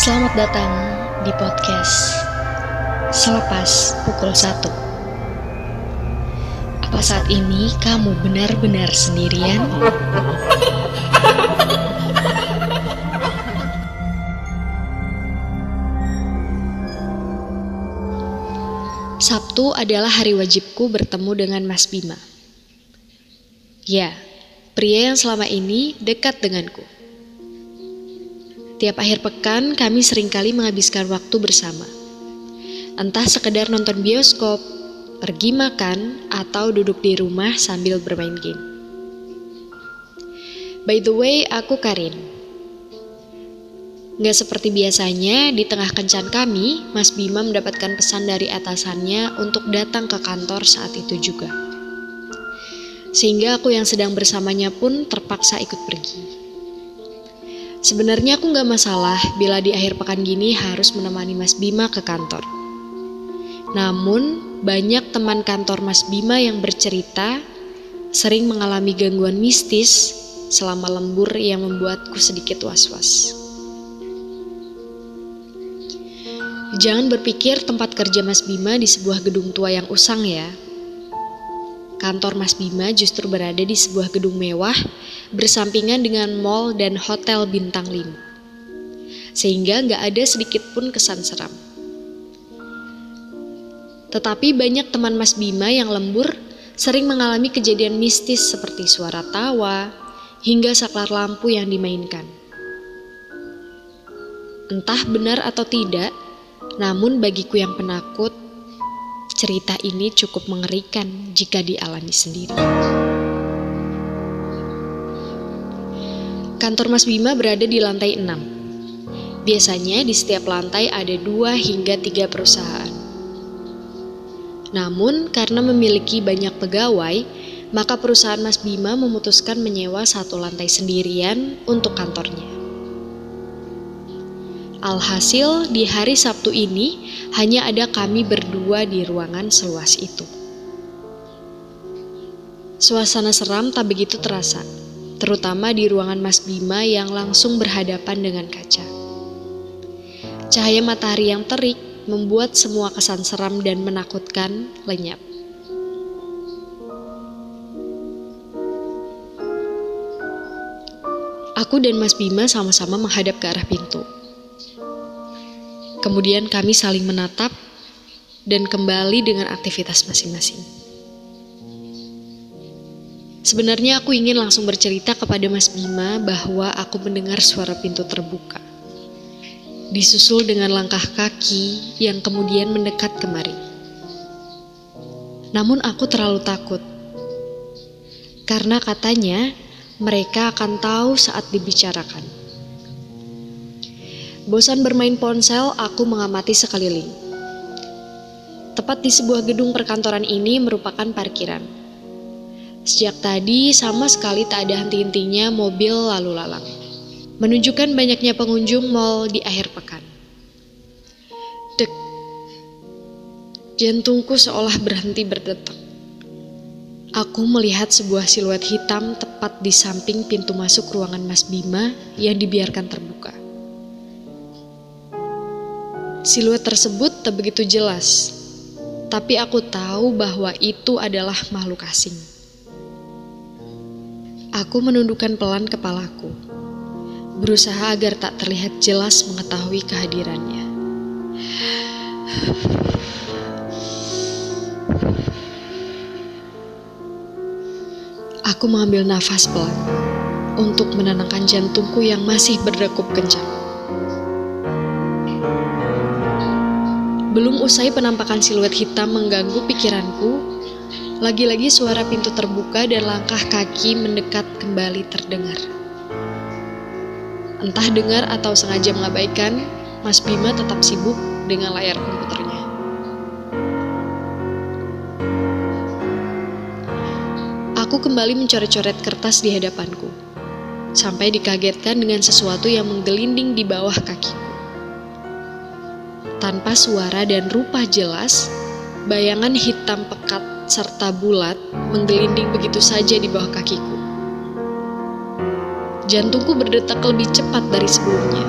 Selamat datang di podcast Selepas pukul 1 Apa saat ini kamu benar-benar sendirian? Sabtu adalah hari wajibku bertemu dengan Mas Bima. Ya, pria yang selama ini dekat denganku. Tiap akhir pekan kami sering kali menghabiskan waktu bersama. Entah sekedar nonton bioskop, pergi makan, atau duduk di rumah sambil bermain game. By the way, aku Karin. Gak seperti biasanya, di tengah kencan kami, Mas Bima mendapatkan pesan dari atasannya untuk datang ke kantor saat itu juga. Sehingga aku yang sedang bersamanya pun terpaksa ikut pergi. Sebenarnya aku gak masalah bila di akhir pekan gini harus menemani Mas Bima ke kantor. Namun, banyak teman kantor Mas Bima yang bercerita sering mengalami gangguan mistis selama lembur yang membuatku sedikit was-was. Jangan berpikir tempat kerja Mas Bima di sebuah gedung tua yang usang ya. Kantor Mas Bima justru berada di sebuah gedung mewah bersampingan dengan mall dan hotel bintang 5. Sehingga nggak ada sedikit pun kesan seram. Tetapi banyak teman Mas Bima yang lembur sering mengalami kejadian mistis seperti suara tawa hingga saklar lampu yang dimainkan. Entah benar atau tidak, namun bagiku yang penakut, cerita ini cukup mengerikan jika dialami sendiri. Kantor Mas Bima berada di lantai 6. Biasanya di setiap lantai ada dua hingga tiga perusahaan. Namun karena memiliki banyak pegawai, maka perusahaan Mas Bima memutuskan menyewa satu lantai sendirian untuk kantornya. Alhasil, di hari Sabtu ini hanya ada kami berdua di ruangan seluas itu. Suasana seram tak begitu terasa, terutama di ruangan Mas Bima yang langsung berhadapan dengan kaca. Cahaya matahari yang terik membuat semua kesan seram dan menakutkan lenyap. Aku dan Mas Bima sama-sama menghadap ke arah pintu. Kemudian kami saling menatap dan kembali dengan aktivitas masing-masing. Sebenarnya aku ingin langsung bercerita kepada Mas Bima bahwa aku mendengar suara pintu terbuka. Disusul dengan langkah kaki yang kemudian mendekat kemari. Namun aku terlalu takut. Karena katanya mereka akan tahu saat dibicarakan. Bosan bermain ponsel, aku mengamati sekeliling. Tepat di sebuah gedung perkantoran ini merupakan parkiran. Sejak tadi sama sekali tak ada henti-hentinya mobil lalu lalang. Menunjukkan banyaknya pengunjung mall di akhir pekan. Dek. Jantungku seolah berhenti berdetak. Aku melihat sebuah siluet hitam tepat di samping pintu masuk ruangan Mas Bima yang dibiarkan terbuka. Siluet tersebut tak begitu jelas, tapi aku tahu bahwa itu adalah makhluk asing. Aku menundukkan pelan kepalaku, berusaha agar tak terlihat jelas mengetahui kehadirannya. Aku mengambil nafas pelan untuk menenangkan jantungku yang masih berdegup kencang. Belum usai penampakan siluet hitam mengganggu pikiranku, lagi-lagi suara pintu terbuka dan langkah kaki mendekat kembali terdengar. Entah dengar atau sengaja mengabaikan, Mas Bima tetap sibuk dengan layar komputernya. Aku kembali mencoret-coret kertas di hadapanku, sampai dikagetkan dengan sesuatu yang menggelinding di bawah kakiku. Tanpa suara dan rupa jelas, bayangan hitam pekat serta bulat menggelinding begitu saja di bawah kakiku. Jantungku berdetak lebih cepat dari sebelumnya.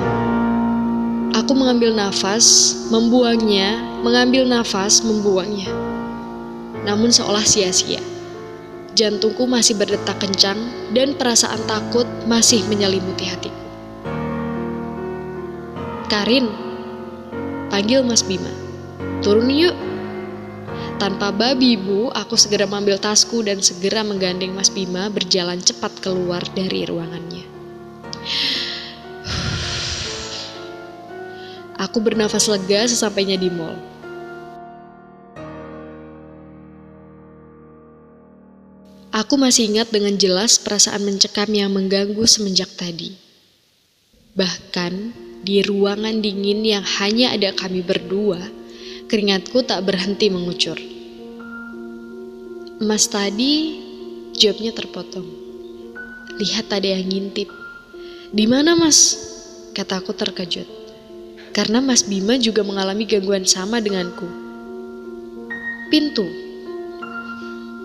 Aku mengambil nafas, membuangnya, mengambil nafas, membuangnya. Namun seolah sia-sia. Jantungku masih berdetak kencang dan perasaan takut masih menyelimuti hatiku. Karin, panggil Mas Bima. Turun yuk. Tanpa babi bu, aku segera mengambil tasku dan segera menggandeng Mas Bima berjalan cepat keluar dari ruangannya. Aku bernafas lega sesampainya di mall. Aku masih ingat dengan jelas perasaan mencekam yang mengganggu semenjak tadi. Bahkan di ruangan dingin yang hanya ada kami berdua, keringatku tak berhenti mengucur. Mas tadi jawabnya terpotong. Lihat ada yang ngintip. Di mana mas? Kataku terkejut karena Mas Bima juga mengalami gangguan sama denganku. Pintu.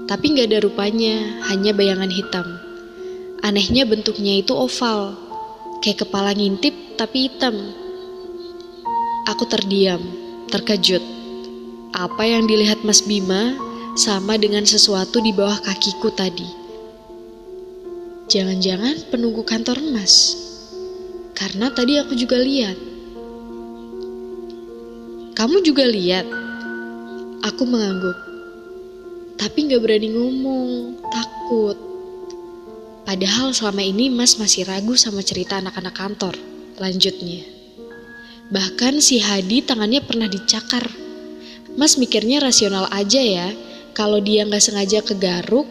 Tapi nggak ada rupanya, hanya bayangan hitam. Anehnya bentuknya itu oval, kayak kepala ngintip tapi hitam. Aku terdiam, terkejut. Apa yang dilihat Mas Bima sama dengan sesuatu di bawah kakiku tadi. Jangan-jangan penunggu kantor Mas. Karena tadi aku juga lihat kamu juga lihat? Aku mengangguk. Tapi gak berani ngomong, takut. Padahal selama ini Mas masih ragu sama cerita anak-anak kantor. Lanjutnya. Bahkan si Hadi tangannya pernah dicakar. Mas mikirnya rasional aja ya, kalau dia nggak sengaja kegaruk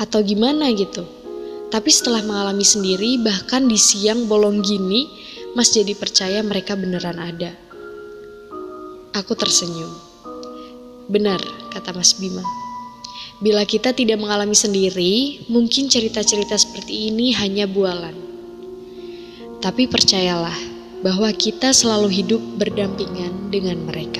atau gimana gitu. Tapi setelah mengalami sendiri, bahkan di siang bolong gini, Mas jadi percaya mereka beneran ada. Aku tersenyum. Benar, kata Mas Bima. Bila kita tidak mengalami sendiri, mungkin cerita-cerita seperti ini hanya bualan. Tapi percayalah bahwa kita selalu hidup berdampingan dengan mereka.